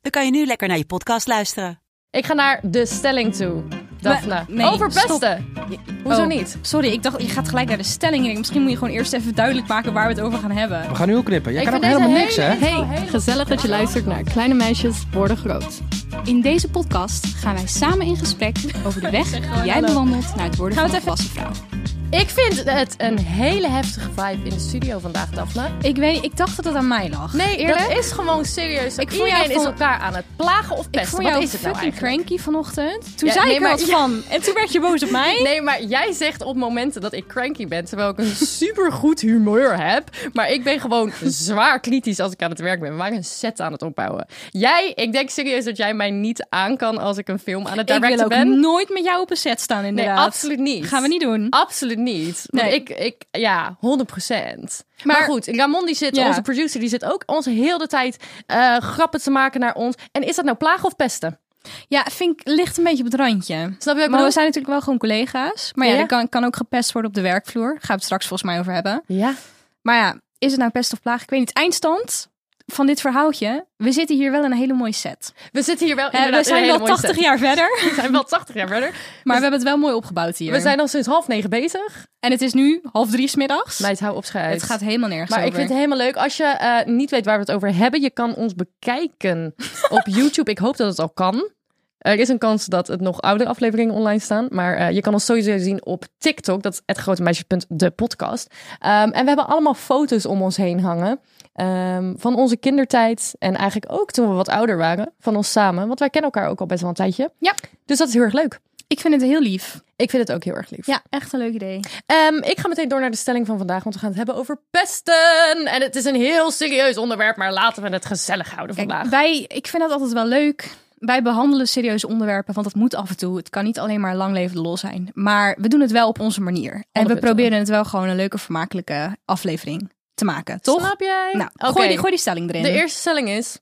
dan kan je nu lekker naar je podcast luisteren. Ik ga naar de stelling toe. Daphne. nee, Over pesten. Hoezo Oh, niet? Sorry, ik dacht, je gaat gelijk naar de stelling. Ik denk, Misschien moet je gewoon eerst even duidelijk maken waar we het over gaan hebben. We gaan nu ook knippen. Jij Ik kan ook helemaal niks, hè? Hey, gezellig dat je luistert naar Kleine Meisjes Worden Groot. In deze podcast gaan wij samen in gesprek over de weg die jij bewandelt naar het worden Gaan van we een het volwassen vrouw. Ik vind het een hele heftige vibe in de studio vandaag, Daphne. Ik weet, ik dacht dat het aan mij lag. Nee, Eerlijk? dat is gewoon serieus. Ik Iedereen jou is elkaar aan het plagen of ik pesten. Wat jou is het nou fucking eigenlijk? cranky vanochtend. Toen Ja, zei nee, ik er maar- wat ja. van. En toen werd je boos op mij. Nee, maar jij zegt op momenten dat ik cranky ben, terwijl ik een supergoed humeur heb. Maar ik ben gewoon zwaar kritisch als ik aan het werk ben. We waren een set aan het opbouwen. Jij, ik denk serieus dat jij mij niet aan kan als ik een film aan het ik wil directen ook ben. nooit met jou op een set staan, Nee, inderdaad. absoluut niet. Gaan we niet doen. Absoluut niet. Want Nee. ik, ik, ja, 100%. Maar, Maar- goed, Ramon die zit, Ja. onze producer, die zit ook ons heel de tijd eh, grappen te maken naar ons. En is dat nou plagen of pesten? Ja, vind ik ligt een beetje op het randje. Snap je Maar we zijn natuurlijk wel gewoon collega's. Maar ja, Ja. kan, kan ook gepest worden op de werkvloer. Daar gaan we het straks volgens mij over hebben. Ja. Maar ja, is het nou pest of plaag? Ik weet niet. Eindstand van dit verhaaltje. We zitten hier wel in een hele mooie set. We zitten hier wel inderdaad we zijn in een wel hele mooie 80 set. jaar verder. We zijn wel 80 jaar verder. Maar we hebben het wel mooi opgebouwd hier. We zijn al sinds half negen bezig. En het is nu half drie 's middags. Meid, hou op schijt. het gaat helemaal nergens Maar ik vind het helemaal leuk. Als je eh, niet weet waar we het over hebben, je kan ons bekijken op YouTube. Ik hoop dat het al kan. Er is een kans dat het nog oudere afleveringen online staan. Maar eh, je kan ons sowieso zien op TikTok. Dat is het grote meisje.de de podcast. Ehm, en we hebben allemaal foto's om ons heen hangen. ehm, van onze kindertijd. En eigenlijk ook toen we wat ouder waren. Van ons samen. Want wij kennen elkaar ook al best wel een tijdje. Ja. Dus dat is heel erg leuk. Ik vind het heel lief. Ik vind het ook heel erg lief. Ja, echt een leuk idee. Ehm, ik ga meteen door naar de stelling van vandaag, want we gaan het hebben over pesten. En het is een heel serieus onderwerp, maar laten we het gezellig houden Kijk, vandaag. wij, ik vind dat altijd wel leuk. Wij behandelen serieuze onderwerpen, want dat moet af en toe. Het kan niet alleen maar lang leven de lol zijn. Maar we doen het wel op onze manier. En we 100%. proberen het wel gewoon een leuke, vermakelijke aflevering te maken, toch? Snap jij? Nou, gooi, die, gooi die stelling erin. De eerste stelling is,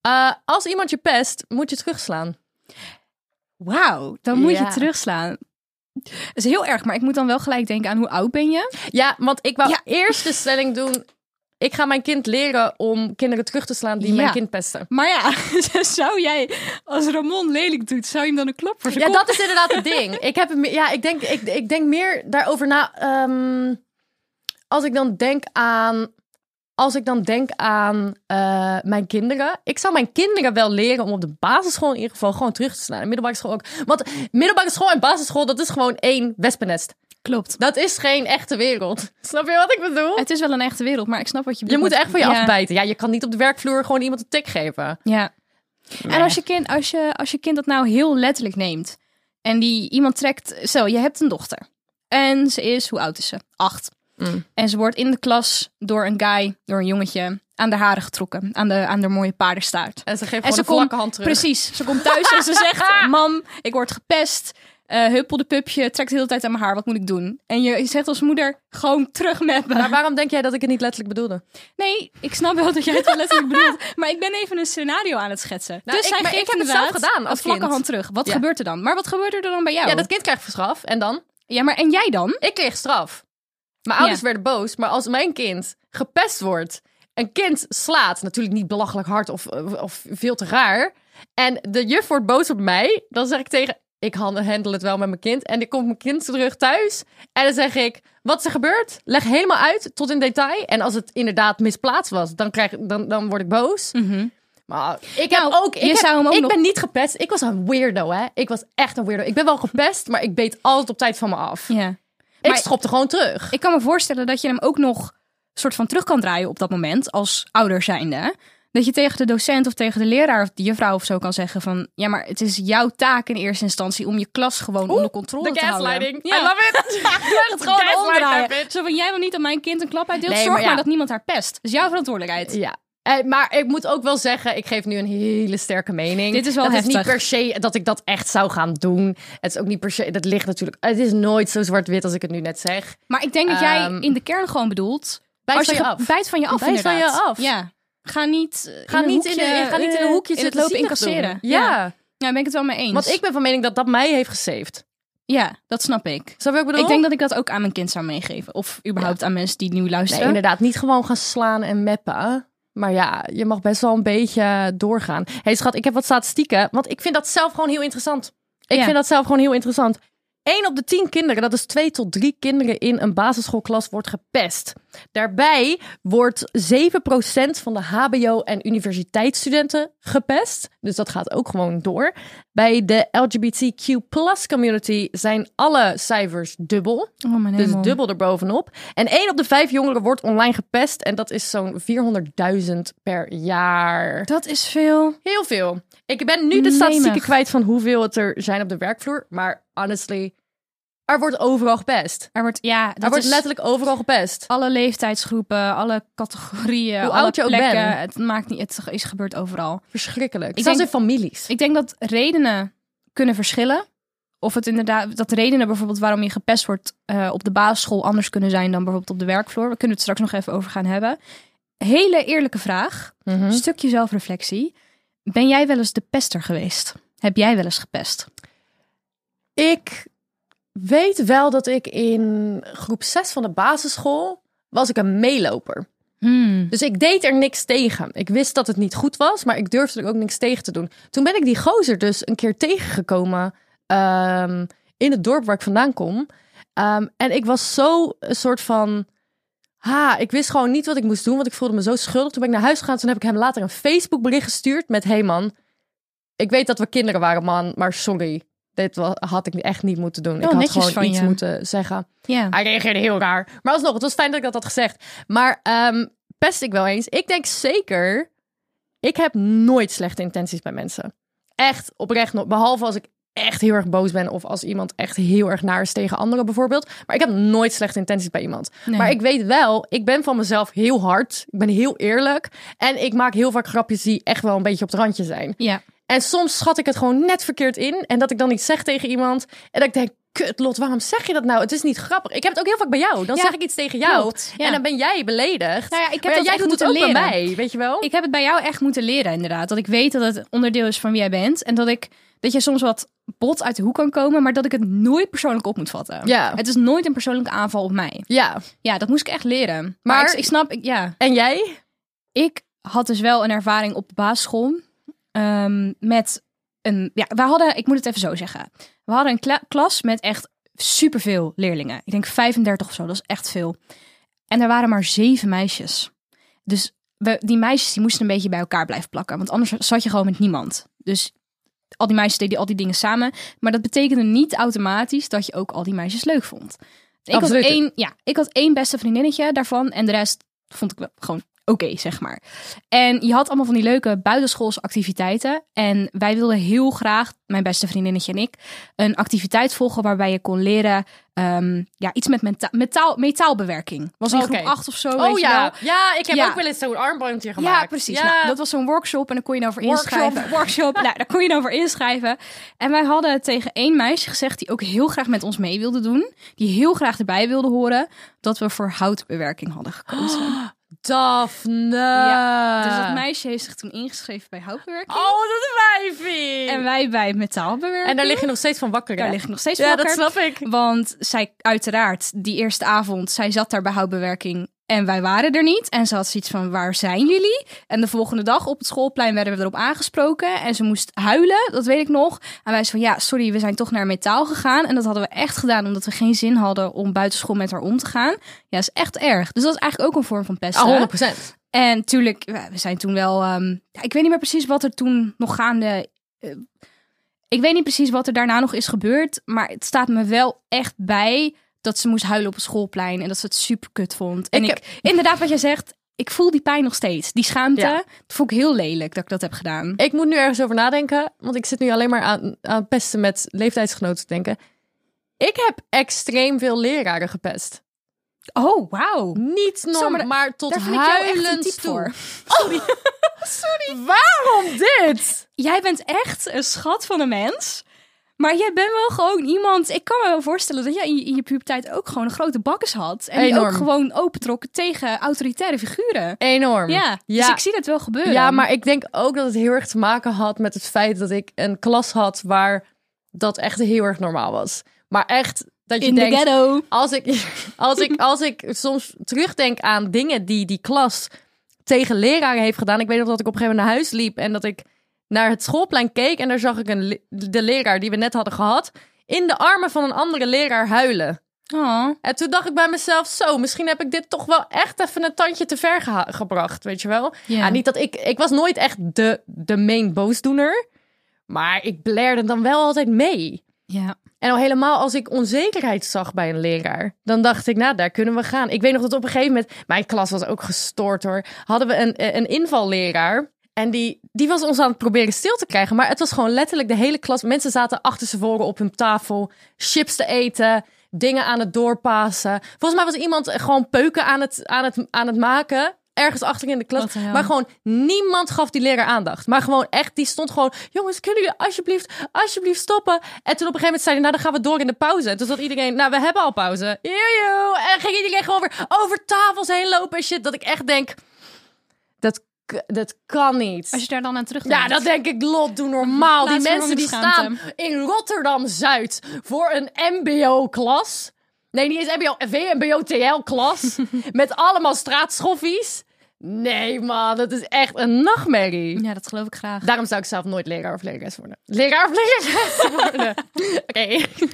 eh, als iemand je pest, moet je terugslaan. Wauw, dan moet Ja. je terugslaan. Dat is heel erg, maar ik moet dan wel gelijk denken aan hoe oud ben je? Ja, want ik wou Ja. eerst de stelling doen, ik ga mijn kind leren om kinderen terug te slaan die Ja. mijn kind pesten. Maar ja, zou jij, als Ramon lelijk doet, zou je hem dan een klap voor zijn Ja, kop- dat is inderdaad het ding. Ik heb ja, ik denk, ik, ik denk meer daarover na. ehm, als ik dan denk aan, als ik dan denk aan eh, mijn kinderen, ik zou mijn kinderen wel leren om op de basisschool in ieder geval gewoon terug te slaan. En middelbare school ook. Want middelbare school en basisschool, dat is gewoon één wespennest. Klopt. Dat is geen echte wereld. Snap je wat ik bedoel? Het is wel een echte wereld, maar ik snap wat je Je bedoelt. moet echt van je Ja. afbijten. Ja, je kan niet op de werkvloer gewoon iemand een tik geven. Ja. En als je, kind, als, je, als je kind dat nou heel letterlijk neemt en die iemand trekt, zo, je hebt een dochter en ze is, hoe oud is ze? Acht. Mm. En ze wordt in de klas door een guy, door een jongetje, aan de haren getrokken, aan de, aan de mooie paardenstaart. En ze geeft En gewoon ze een vlakke hand terug. precies, ze komt thuis en ze zegt, mam, ik word gepest. Eh huppel de pupje, trekt de hele tijd aan mijn haar, wat moet ik doen? En je zegt als moeder, gewoon terug met me. Maar waarom denk jij dat ik het niet letterlijk bedoelde? Nee, ik snap wel dat jij het wel letterlijk bedoelt. Maar ik ben even een scenario aan het schetsen. Nou, dus ik- zij ik heb het zelf gedaan als vlakke hand terug. Wat Ja. gebeurt er dan? Maar wat gebeurt er dan bij jou? Ja, dat kind krijgt straf. En dan? Ja, maar en jij dan? Ik kreeg straf. Mijn ouders Ja. werden boos, maar als mijn kind gepest wordt, een kind slaat, natuurlijk niet belachelijk hard of, of veel te raar, en de juf wordt boos op mij, dan zeg ik tegen, ik hand- handle het wel met mijn kind, en dan komt mijn kind terug thuis, en dan zeg ik, wat is er gebeurd? Leg helemaal uit, tot in detail, en als het inderdaad misplaatst was, dan, krijg, dan, dan word ik boos. Maar ik heb ook, ik, je heb- zou hem ook ik nog- ben niet gepest, ik was een weirdo, hè. Ik was echt een weirdo. Ik ben wel gepest, maar ik beet altijd op tijd van me af. Ja. Ik Maar- schopte gewoon terug. Ik kan me voorstellen dat je hem ook nog soort van terug kan draaien op dat moment als ouder zijnde. Dat je tegen de docent of tegen de leraar of de juffrouw of zo kan zeggen van... Ja, maar het is jouw taak in eerste instantie om je klas gewoon onder controle te houden. Ja. I love it. het gewoon omdraaien. Zo van, jij wil niet dat mijn kind een klap uitdeelt. Nee, Zorg maar dat niemand haar pest. Dat is jouw verantwoordelijkheid. Ja. Eh, maar ik moet ook wel zeggen, ik geef nu een hele sterke mening. Dit is wel dat is niet per se dat ik dat echt zou gaan doen. Het is ook niet per se, dat ligt natuurlijk, het is nooit zo zwart-wit als ik het nu net zeg. Maar ik denk dat jij Ehm, in de kern gewoon bedoelt... Bijt als van je af. Bijt van je af, Bijt van je af. Ja. Ga niet, eh, Ga, in niet, hoekje, in een, ga niet in een eh, hoekje in het zitten lopen incasseren. Ja. ja. Daar ben ik het wel mee eens. want ik ben van mening dat dat mij heeft gesaved. Ja, dat snap ik. Ik bedoel? Ik denk dat ik dat ook aan mijn kind zou meegeven. Of überhaupt aan mensen die nu Nee, luisteren. inderdaad, niet gewoon gaan slaan en meppen. Maar ja, je mag best wel een beetje doorgaan. hey, schat, ik heb wat statistieken, want ik vind dat zelf gewoon heel interessant. Ik Ja. vind dat zelf gewoon heel interessant. 1 op de 10 kinderen, dat is 2 tot 3 kinderen in een basisschoolklas, wordt gepest. Daarbij wordt 7% van de HBO- en universiteitsstudenten gepest. Dus dat gaat ook gewoon door. Bij de LGBTQ community zijn alle cijfers dubbel. Oh, mijn Dus dubbel erbovenop. En 1 op de 5 jongeren wordt online gepest. En dat is zo'n 400.000 per jaar. Dat is veel. Heel veel. Ik ben nu de statistieken kwijt van hoeveel het er zijn op de werkvloer. Maar honestly, er wordt overal gepest. Er wordt, ja, dat er wordt letterlijk overal gepest. alle leeftijdsgroepen, alle categorieën, Hoe alle oud je ook plekken. bent. Het maakt niet, het is gebeurd overal. Verschrikkelijk. Ik Zelfs denk- in families. Ik denk dat redenen kunnen verschillen. Of het inderdaad, dat redenen bijvoorbeeld waarom je gepest wordt eh, op de basisschool anders kunnen zijn dan bijvoorbeeld op de werkvloer. We kunnen het straks nog even over gaan hebben. Hele eerlijke vraag, Mhm. stukje zelfreflectie. Ben jij wel eens de pester geweest? Heb jij wel eens gepest? Ik weet wel dat ik in groep 6 van de basisschool was ik een meeloper. Dus ik deed er niks tegen. Ik wist dat het niet goed was, maar ik durfde er ook niks tegen te doen. Toen ben ik die gozer dus een keer tegengekomen ehm, in het dorp waar ik vandaan kom. Ehm, en ik was zo een soort van... Ha, ik wist gewoon niet wat ik moest doen, want ik voelde me zo schuldig. Toen ben ik naar huis gegaan, toen heb ik hem later een Facebook bericht gestuurd met... Hey man, ik weet dat we kinderen waren man, maar sorry. Dit had ik echt niet moeten doen. ik had gewoon iets je. moeten zeggen. Ja. Hij reageerde heel raar. Maar alsnog, het was fijn dat ik dat had gezegd. Maar ehm, pest ik wel eens. Ik denk zeker, ik heb nooit slechte intenties bij mensen. Echt, oprecht. Behalve als ik echt heel erg boos ben of als iemand echt heel erg naar is tegen anderen bijvoorbeeld. Maar ik heb nooit slechte intenties bij iemand. Nee. Maar ik weet wel, ik ben van mezelf heel hard. Ik ben heel eerlijk. En ik maak heel vaak grapjes die echt wel een beetje op het randje zijn. Ja. En soms schat ik het gewoon net verkeerd in. En dat ik dan iets zeg tegen iemand. En dat ik denk, kut Lot, waarom zeg je dat nou? Het is niet grappig. Ik heb het ook heel vaak bij jou. Dan Ja, zeg ik iets tegen jou. klopt, ja. En dan ben jij beledigd. Nou ja, ik heb dat jij echt doet het moeten bij leren. mij, weet je wel? Ik heb het bij jou echt moeten leren, inderdaad. Dat ik weet dat het onderdeel is van wie jij bent. En dat ik dat je soms wat bot uit de hoek kan komen, maar dat ik het nooit persoonlijk op moet vatten. Ja. Het is nooit een persoonlijke aanval op mij. Ja. Ja, dat moest ik echt leren. Maar, Maar- ik, ik snap, ik, ja. En jij? Ik had dus wel een ervaring op de basisschool ehm, met een. Ja, we hadden, ik moet het even zo zeggen. We hadden een kla- klas met echt superveel leerlingen. Ik denk 35 of zo, dat is echt veel. En er waren maar zeven meisjes. Dus we, die meisjes die moesten een beetje bij elkaar blijven plakken, want anders zat je gewoon met niemand. Dus al die meisjes deden al die dingen samen, maar dat betekende niet automatisch dat je ook al die meisjes leuk vond. Ik had, één, ja, ik had één beste vriendinnetje daarvan en de rest vond ik wel gewoon oké, zeg maar. En je had allemaal van die leuke buitenschoolse activiteiten. En wij wilden heel graag, mijn beste vriendinnetje en ik, een activiteit volgen waarbij je kon leren ehm, ja, iets met meta- metaal, metaalbewerking. Was in Oké. groep 8 of zo. Oh weet je ja. wel. Ja, ik heb Ja. ook wel eens zo'n armbandje gemaakt. Ja, precies. Ja. Nou, dat was zo'n workshop en dan kon je dan voor Workshop. inschrijven. Workshop. nou, daar kon je dan voor inschrijven. En wij hadden tegen één meisje gezegd die ook heel graag met ons mee wilde doen. Die heel graag erbij wilde horen. Dat we voor houtbewerking hadden gekozen. Daphne. Ja, Dus dat meisje heeft zich toen ingeschreven bij houtbewerking. Oh, dat is wijfie. En wij bij metaalbewerking. En daar lig je nog steeds van wakker, hè? Daar lig ik nog steeds Ja, wakker. dat snap ik. Want zij, uiteraard, die eerste avond, zij zat daar bij houtbewerking en wij waren er niet. En ze had zoiets van, waar zijn jullie? En de volgende dag op het schoolplein werden we erop aangesproken. En ze moest huilen, dat weet ik nog. En wij zeiden van, ja, sorry, we zijn toch naar metaal gegaan. En dat hadden we echt gedaan omdat we geen zin hadden om buitenschool met haar om te gaan. Ja, dat is echt erg. Dus dat is eigenlijk ook een vorm van pesten. Ah, 100 procent. En natuurlijk, we zijn toen wel. ehm, ik weet niet meer precies wat er toen nog gaande. eh, ik weet niet precies wat er daarna nog is gebeurd. Maar het staat me wel echt bij dat ze moest huilen op het schoolplein. En dat ze het super kut vond. En Ik ik, inderdaad, wat jij zegt. Ik voel die pijn nog steeds. Die schaamte. Ja. Dat vond ik heel lelijk dat ik dat heb gedaan. Ik moet nu ergens over nadenken, want ik zit nu alleen maar aan, aan pesten met leeftijdsgenoten te denken. Ik heb extreem veel leraren gepest. Oh, wauw. Niet normaal, maar maar, tot huilend toe. voor. Waarom dit? Jij bent echt een schat van een mens. Maar jij bent wel gewoon iemand... Ik kan me wel voorstellen dat jij in je, in je puberteit ook gewoon een grote bakkes had. En die ook gewoon opentrok tegen autoritaire figuren. Enorm. Ja, dus ja. ik zie dat wel gebeuren. Ja, maar ik denk ook dat het heel erg te maken had met het feit dat ik een klas had waar dat echt heel erg normaal was. Maar echt dat je In de denkt, ghetto. als ik, als ik, als ik soms terugdenk aan dingen die die klas tegen leraren heeft gedaan. Ik weet nog dat ik op een gegeven moment naar huis liep en dat ik naar het schoolplein keek en daar zag ik een, de leraar die we net hadden gehad in de armen van een andere leraar huilen. Oh. En toen dacht ik bij mezelf, zo, misschien heb ik dit toch wel echt even een tandje te ver gebracht, weet je wel? Ja. Ja. niet dat ik, ik was nooit echt de, de main boosdoener, maar ik blerde dan wel altijd mee. Ja. En al helemaal als ik onzekerheid zag bij een leraar, dan dacht ik, nou, daar kunnen we gaan. Ik weet nog dat op een gegeven moment, mijn klas was ook gestoord hoor, hadden we een, een invalleraar. En die, die was ons aan het proberen stil te krijgen. Maar het was gewoon letterlijk de hele klas. Mensen zaten achter ze voren op hun tafel. Chips te eten. Dingen aan het doorpassen. Volgens mij was iemand gewoon peuken aan het, aan het, aan het maken. Ergens achter in de klas. Maar gewoon niemand gaf die leraar aandacht. Maar gewoon echt, die stond gewoon... Jongens, kunnen jullie alsjeblieft, alsjeblieft stoppen? En toen op een gegeven moment zei hij... Nou, dan gaan we door in de pauze. En toen zat iedereen... Nou, we hebben al pauze. Joejoe. En ging iedereen gewoon weer over tafels heen lopen en shit. Dat ik echt denk... Dat, kan niet. Als je daar dan aan terugdenkt. Ja, dat denk ik, Lot, doe normaal. Die mensen die staan in Rotterdam-Zuid voor een mbo-klas. Nee, niet eens mbo, VMBO-TL-klas. met allemaal straatschoffies. Nee, man, dat is echt een nachtmerrie. Ja, dat geloof ik graag. Daarom zou ik zelf nooit leraar of lerares worden. Leraar of lerares worden. Oké.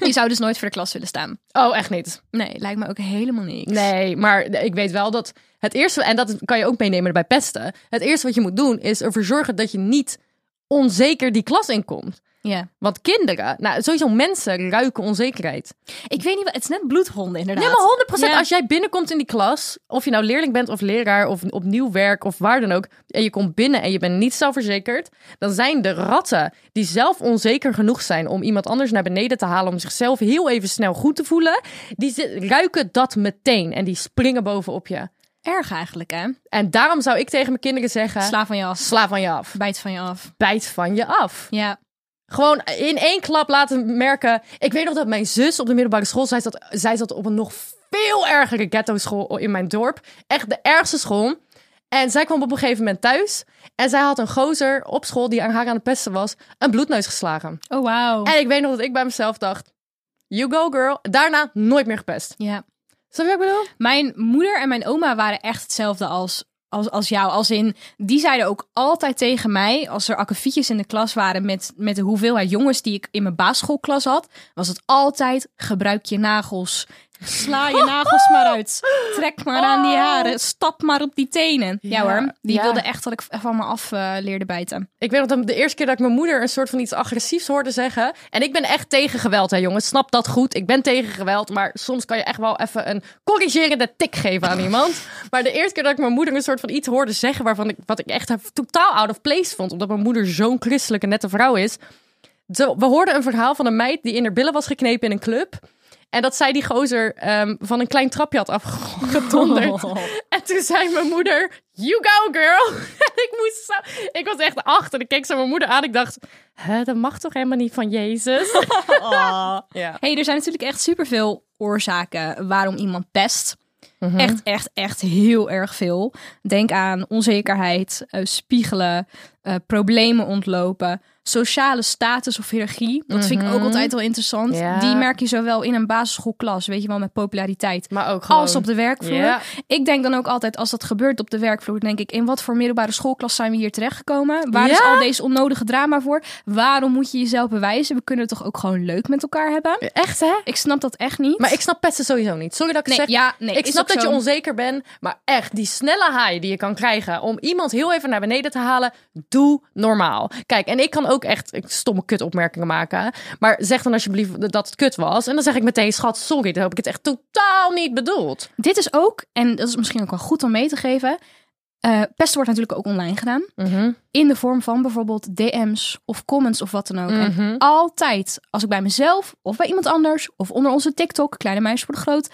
Je zou dus nooit voor de klas willen staan. Oh, echt niet. Nee, lijkt me ook helemaal niks. Nee, maar ik weet wel dat het eerste, en dat kan je ook meenemen bij pesten. Het eerste wat je moet doen is ervoor zorgen dat je niet onzeker die klas inkomt. Ja. Want kinderen, nou sowieso mensen ruiken onzekerheid. Ik weet niet, wat- het is net bloedhonden inderdaad. Ja, maar 100% Ja. als jij binnenkomt in die klas, of je nou leerling bent of leraar of op nieuw werk of waar dan ook, en je komt binnen en je bent niet zelfverzekerd, dan zijn de ratten die zelf onzeker genoeg zijn om iemand anders naar beneden te halen om zichzelf heel even snel goed te voelen, die ruiken dat meteen en die springen bovenop je. Erg eigenlijk, hè? En daarom zou ik tegen mijn kinderen zeggen, Sla van je af. sla van je af. Bijt van je af. Bijt van je af. Ja. Gewoon in één klap laten merken. Ik weet nog dat mijn zus op de middelbare school, zij zat, zij zat op een nog veel ergere ghetto school in mijn dorp. Echt de ergste school. En zij kwam op een gegeven moment thuis. En zij had een gozer op school die aan haar aan het pesten was, een bloedneus geslagen. Oh, wauw. En ik weet nog dat ik bij mezelf dacht, you go girl. Daarna nooit meer gepest. Ja. Snap je wat ik bedoel? Mijn moeder en mijn oma waren echt hetzelfde als, als, als jou. Als in, die zeiden ook altijd tegen mij, als er akkefietjes in de klas waren met, met de hoeveelheid jongens die ik in mijn basisschoolklas had, was het altijd gebruik je nagels. Sla je nagels maar uit. Trek maar aan die haren. Stap maar op die tenen. Ja, Ja, hoor. Die ja. wilde echt dat ik van me af eh, leerde bijten. Ik weet nog dat de eerste keer dat ik mijn moeder een soort van iets agressiefs hoorde zeggen. En ik ben echt tegen geweld, hè jongens. Snap dat goed. Ik ben tegen geweld. Maar soms kan je echt wel even een corrigerende tik geven aan iemand. Maar de eerste keer dat ik mijn moeder een soort van iets hoorde zeggen. waarvan ik, wat ik echt totaal out of place vond. Omdat mijn moeder zo'n christelijke, nette vrouw is. Zo, we hoorden een verhaal van een meid die in haar billen was geknepen in een club. En dat zij die gozer ehm, van een klein trapje had afgedonderd. En toen zei mijn moeder, you go girl. En ik moest zo, ik was echt achter. Ik keek zo mijn moeder aan. Ik dacht, Hè, dat mag toch helemaal niet van Jezus? Ja. hey, er zijn natuurlijk echt superveel oorzaken waarom iemand pest. Echt, echt, echt heel erg veel. Denk aan onzekerheid, eh, spiegelen, eh, problemen ontlopen, sociale status of hiërarchie. Dat vind ik ook altijd wel interessant. Ja. Die merk je zowel in een basisschoolklas, weet je wel, met populariteit. Maar ook gewoon... Als op de werkvloer. Ja. Ik denk dan ook altijd, als dat gebeurt op de werkvloer, denk ik, in wat voor middelbare schoolklas zijn we hier terechtgekomen? Waar is al deze onnodige drama voor? Waarom moet je jezelf bewijzen? We kunnen het toch ook gewoon leuk met elkaar hebben? Echt, hè? Ik snap dat echt niet. Maar ik snap pesten sowieso niet. Sorry dat ik nee, zeg. ja, nee, ik snap dat je onzeker bent, maar echt, die snelle high die je kan krijgen om iemand heel even naar beneden te halen, doe normaal. Kijk, en ik kan ook echt stomme kutopmerkingen maken, maar zeg dan alsjeblieft dat het kut was. En dan zeg ik meteen, schat, sorry, dan heb ik het echt totaal niet bedoeld. Dit is ook, en dat is misschien ook wel goed om mee te geven. eh pesten wordt natuurlijk ook online gedaan. In de vorm van bijvoorbeeld DM's of comments of wat dan ook. En altijd, als ik bij mezelf of bij iemand anders of onder onze TikTok, Kleine Meisjes Worden Groot,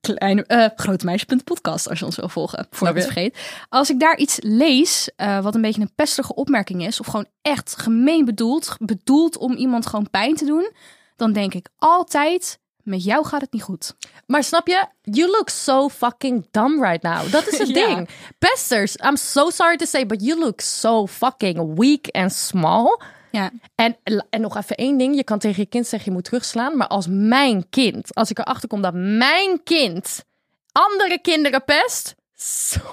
kleine, eh grotemeisje.podcast als je ons wil volgen, voor ik het vergeet. Als ik daar iets lees eh, wat een beetje een pestige opmerking is, of gewoon echt gemeen bedoeld, bedoeld om iemand gewoon pijn te doen, dan denk ik altijd, met jou gaat het niet goed. Maar snap je? You look so fucking dumb right now. Dat is het Ja. ding. Pesters, I'm so sorry to say, but you look so fucking weak and small. Ja, En, en nog even één ding. Je kan tegen je kind zeggen, je moet terugslaan. Maar als mijn kind, als ik erachter kom dat mijn kind andere kinderen pest...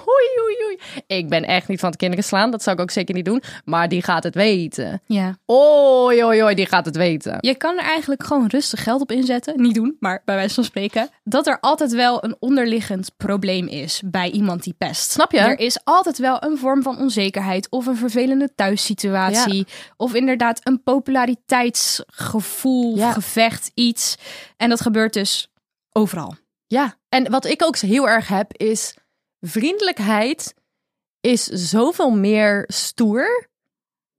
Oei, oei, oei. Ik ben echt niet van het kinderen slaan. Dat zou ik ook zeker niet doen. Maar die gaat het weten. ja. Oei, oei, oei, die gaat het weten. Je kan er eigenlijk gewoon rustig geld op inzetten. Niet doen, maar bij wijze van spreken. Dat er altijd wel een onderliggend probleem is bij iemand die pest. Snap je? Er is altijd wel een vorm van onzekerheid of een vervelende thuissituatie. Of inderdaad een populariteitsgevoel, Ja. gevecht, iets. En dat gebeurt dus overal. Ja, en wat ik ook heel erg heb is vriendelijkheid is zoveel meer stoer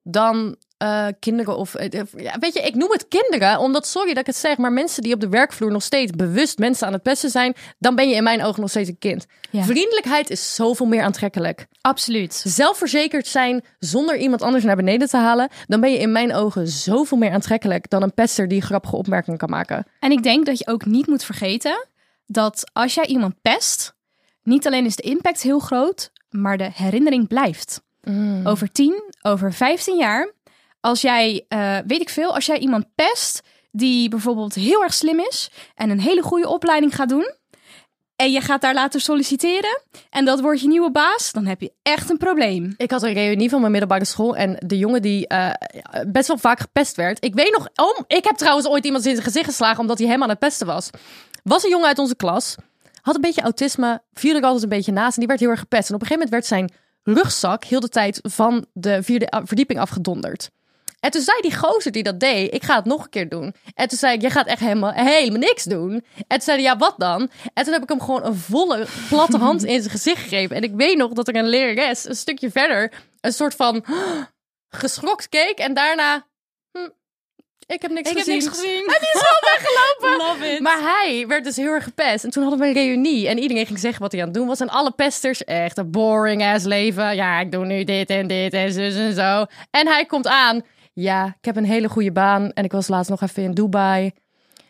dan eh, kinderen of eh, ja, weet je, ik noem het kinderen omdat sorry dat ik het zeg, maar mensen die op de werkvloer nog steeds bewust mensen aan het pesten zijn, dan ben je in mijn ogen nog steeds een kind. Ja. Vriendelijkheid is zoveel meer aantrekkelijk. Absoluut. Zelfverzekerd zijn zonder iemand anders naar beneden te halen, dan ben je in mijn ogen zoveel meer aantrekkelijk dan een pester die grappige opmerkingen kan maken. En ik denk dat je ook niet moet vergeten dat als jij iemand pest, niet alleen is de impact heel groot, maar de herinnering blijft. Over 10, over 15 jaar, als jij, eh, weet ik veel, als jij iemand pest die bijvoorbeeld heel erg slim is en een hele goede opleiding gaat doen. En je gaat daar later solliciteren en dat wordt je nieuwe baas, dan heb je echt een probleem. Ik had een reunie van mijn middelbare school en de jongen die eh, best wel vaak gepest werd. Ik weet nog, oh, ik heb trouwens ooit iemand in zijn gezicht geslagen omdat hij hem aan het pesten was. Was een jongen uit onze klas, had een beetje autisme, viel er altijd een beetje naast en die werd heel erg gepest. En op een gegeven moment werd zijn rugzak heel de tijd van de vierde verdieping afgedonderd. En toen zei die gozer die dat deed, ik ga het nog een keer doen. En toen zei ik, jij gaat echt helemaal, helemaal niks doen. En toen zei hij, ja, wat dan? En toen heb ik hem gewoon een volle, platte hand in zijn gezicht gegeven. En ik weet nog dat er een lerares een stukje verder een soort van geschokt keek. En daarna, ik heb niks gezien. gezien. En die is wel weggelopen. Love it. Maar hij werd dus heel erg gepest. En toen hadden we een reunie. En iedereen ging zeggen wat hij aan het doen was. En alle pesters, echt een boring ass leven. Ja, ik doe nu dit en dit en zus en zo. En hij komt aan. Ja, ik heb een hele goede baan. En ik was laatst nog even in Dubai.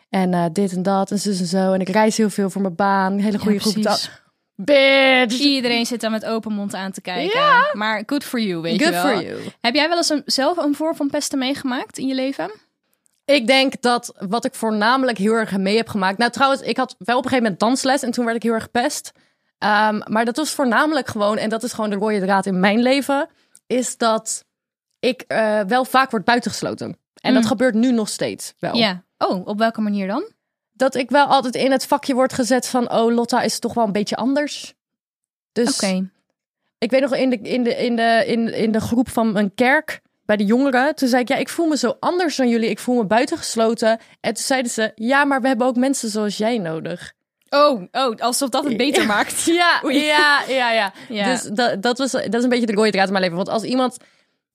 En eh, dit en dat en zus en zo. En ik reis heel veel voor mijn baan. Een hele goede groep. Bitch! Iedereen zit daar met open mond aan te kijken. Ja. Maar good for you, weet Good je wel. for you. Heb jij wel eens een, zelf een vorm van pesten meegemaakt in je leven? Ik denk dat wat ik voornamelijk heel erg mee heb gemaakt. Nou, trouwens, ik had wel op een gegeven moment dansles en toen werd ik heel erg gepest. Ehm, maar dat was voornamelijk gewoon, en dat is gewoon de rode draad in mijn leven, is dat ik eh, wel vaak word buitengesloten. En dat Mm. gebeurt nu nog steeds wel. Ja. Oh, op welke manier dan? Dat ik wel altijd in het vakje word gezet van, oh, Lotta is toch wel een beetje anders. Dus Oké. ik weet nog in de, in, de, in, de, in, in de groep van een kerk bij de jongeren. Toen zei ik, ja, ik voel me zo anders dan jullie. Ik voel me buitengesloten. En toen zeiden ze, ja, maar we hebben ook mensen zoals jij nodig. Oh, oh, alsof dat het beter maakt. Ja, ja, ja, ja. Ja. Dus dat, dat, was, dat is een beetje de rode draad in mijn leven. Want als iemand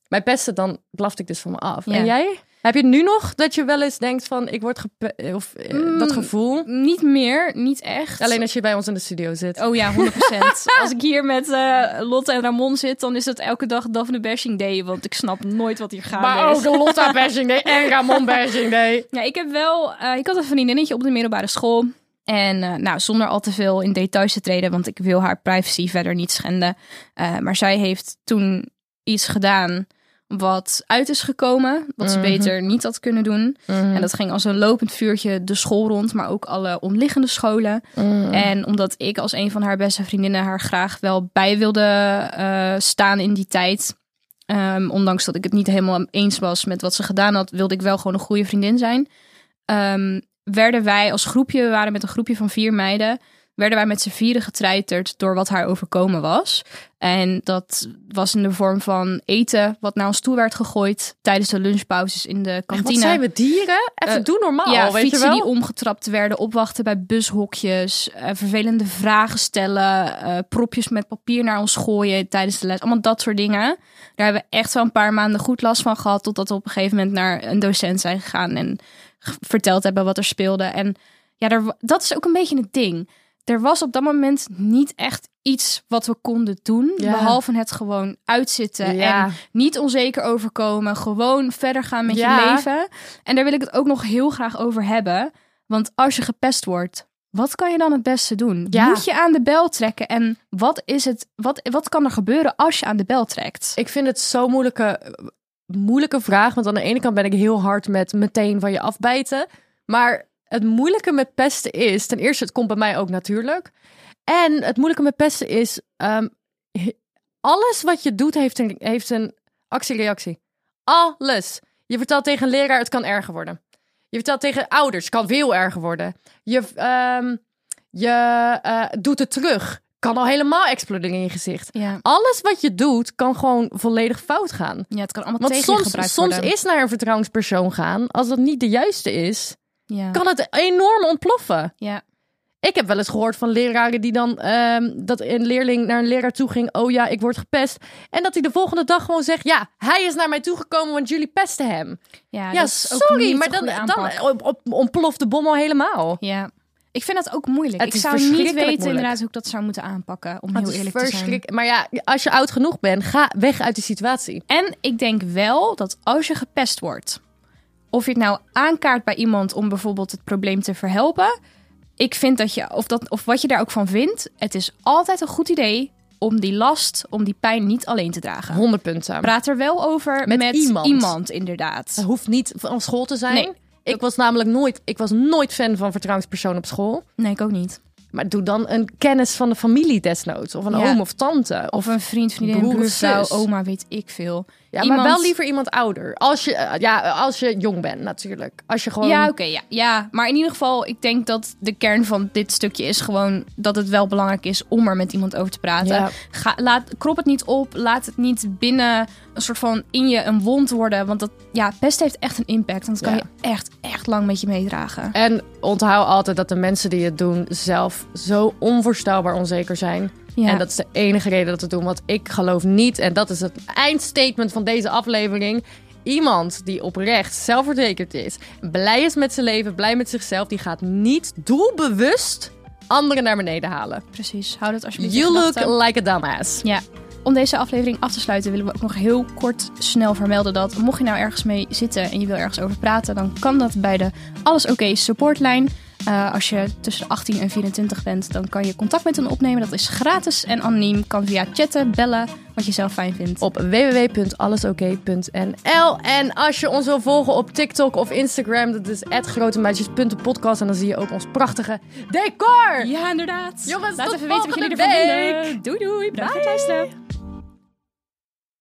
mij pestte, dan blafte ik dus van me af. Ja. En jij? Heb je nu nog dat je wel eens denkt van, ik word gepe... Of eh, Mm. dat gevoel? Niet meer, niet echt. Alleen als je bij ons in de studio zit. Oh ja, 100%. als ik hier met eh, Lotte en Ramon zit, dan is het elke dag Daphne Bashing Day. Want ik snap nooit wat hier gaande maar is. ook Lotta bashing day en Ramon bashing day. Ja, ik heb wel. eh, ik had een vriendinnetje op de middelbare school. En eh, nou, zonder al te veel in details te treden, want ik wil haar privacy verder niet schenden. Eh, maar zij heeft toen iets gedaan wat uit is gekomen, wat ze Mhm. beter niet had kunnen doen. En dat ging als een lopend vuurtje de school rond, maar ook alle omliggende scholen. Mm. En omdat ik als een van haar beste vriendinnen haar graag wel bij wilde eh, staan in die tijd. ehm, ondanks dat ik het niet helemaal eens was met wat ze gedaan had, wilde ik wel gewoon een goede vriendin zijn. Ehm, werden wij als groepje, we waren met een groepje van vier meiden, werden wij met z'n vieren getreiterd door wat haar overkomen was. En dat was in de vorm van eten wat naar ons toe werd gegooid tijdens de lunchpauzes in de Wat kantine. zijn we dieren? Even Eh, doe normaal, ja, weet je fietsen wel? die omgetrapt werden, opwachten bij bushokjes, eh, vervelende vragen stellen, eh, propjes met papier naar ons gooien tijdens de les. Allemaal dat soort dingen. Daar hebben we echt wel een paar maanden goed last van gehad, totdat we op een gegeven moment naar een docent zijn gegaan en verteld hebben wat er speelde. En ja, daar, dat is ook een beetje het ding. Er was op dat moment niet echt iets wat we konden doen. Ja. Behalve het gewoon uitzitten Ja. en niet onzeker overkomen. Gewoon verder gaan met Ja. je leven. En daar wil ik het ook nog heel graag over hebben. Want als je gepest wordt, wat kan je dan het beste doen? Moet je aan de bel trekken? En wat, is het, wat, wat kan er gebeuren als je aan de bel trekt? Ik vind het zo'n moeilijke, moeilijke vraag. Want aan de ene kant ben ik heel hard met meteen van je afbijten. Maar het moeilijke met pesten is... Ten eerste, het komt bij mij ook natuurlijk. En het moeilijke met pesten is... ehm, alles wat je doet heeft een, heeft een actie-reactie. Alles. Je vertelt tegen een leraar, het kan erger worden. Je vertelt tegen ouders, het kan veel erger worden. Je, ehm, je eh, doet het terug. Kan al helemaal exploderen in je gezicht. Ja, Alles wat je doet, kan gewoon volledig fout gaan. ja het kan allemaal Want tegen je soms, gebruikt soms worden. is naar een vertrouwenspersoon gaan, als dat niet de juiste is, Ja. kan het enorm ontploffen. ja. Ik heb wel eens gehoord van leraren die dan ehm, dat een leerling naar een leraar toe ging. Oh ja, ik word gepest. En dat hij de volgende dag gewoon zegt: Ja, hij is naar mij toegekomen, want jullie pesten hem. Ja, Ja, dat is ook sorry, maar dan, dan ontploft de bom al helemaal. Ja. Ik vind dat ook moeilijk. Het ik zou niet weten moeilijk. inderdaad hoe ik dat zou moeten aanpakken. Om heel eerlijk te zijn. Maar ja, als je oud genoeg bent, ga weg uit die situatie. En ik denk wel dat als je gepest wordt, of je het nou aankaart bij iemand om bijvoorbeeld het probleem te verhelpen, ik vind dat je, of, dat, of wat je daar ook van vindt, het is altijd een goed idee om die last, om die pijn niet alleen te dragen. 100 punten. Praat er wel over Met met, iemand. iemand. inderdaad. Het hoeft niet van school te zijn. Nee. Ik was namelijk nooit, ik was nooit fan van vertrouwenspersoon op school. Nee, ik ook niet. Maar doe dan een kennis van de familie desnoods. Of een Ja. oom of tante. Of een vriend, vriendin, broer buurvrouw, zus. oma, weet ik veel. Ja, iemand- maar wel liever iemand ouder. Als je, eh, ja, als je jong bent natuurlijk. Als je gewoon... Ja, oké, ja, ja. Maar in ieder geval, ik denk dat de kern van dit stukje is gewoon dat het wel belangrijk is om er met iemand over te praten. Ja. Ga, laat, krop het niet op, laat het niet binnen een soort van in je een wond worden. Want dat, ja, pest heeft echt een impact. En dat kan Ja. je echt, echt lang met je meedragen. En onthoud altijd dat de mensen die het doen zelf zo onvoorstelbaar onzeker zijn. Ja. En dat is de enige reden dat we doen. Want ik geloof niet, en dat is het eindstatement van deze aflevering. Iemand die oprecht zelfverzekerd is, blij is met zijn leven, blij met zichzelf, die gaat niet doelbewust anderen naar beneden halen. Precies, hou dat alsjeblieft You look like a dumbass. Ja. Om deze aflevering af te sluiten willen we ook nog heel kort snel vermelden dat mocht je nou ergens mee zitten en je wil ergens over praten, dan kan dat bij de Alles Oké supportlijn. Eh, als je tussen de 18 en 24 bent, dan kan je contact met hen opnemen. Dat is gratis en anoniem. Kan via chatten, bellen, wat je zelf fijn vindt. Op www.allesoké.nl En als je ons wil volgen op TikTok of Instagram, dat is @grotemeisjes.podcast en dan zie je ook ons prachtige decor. Ja, inderdaad. Jongens, Laat tot even weten wat jullie volgende ervan vinden. Doei doei. Bedankt voor het luisteren.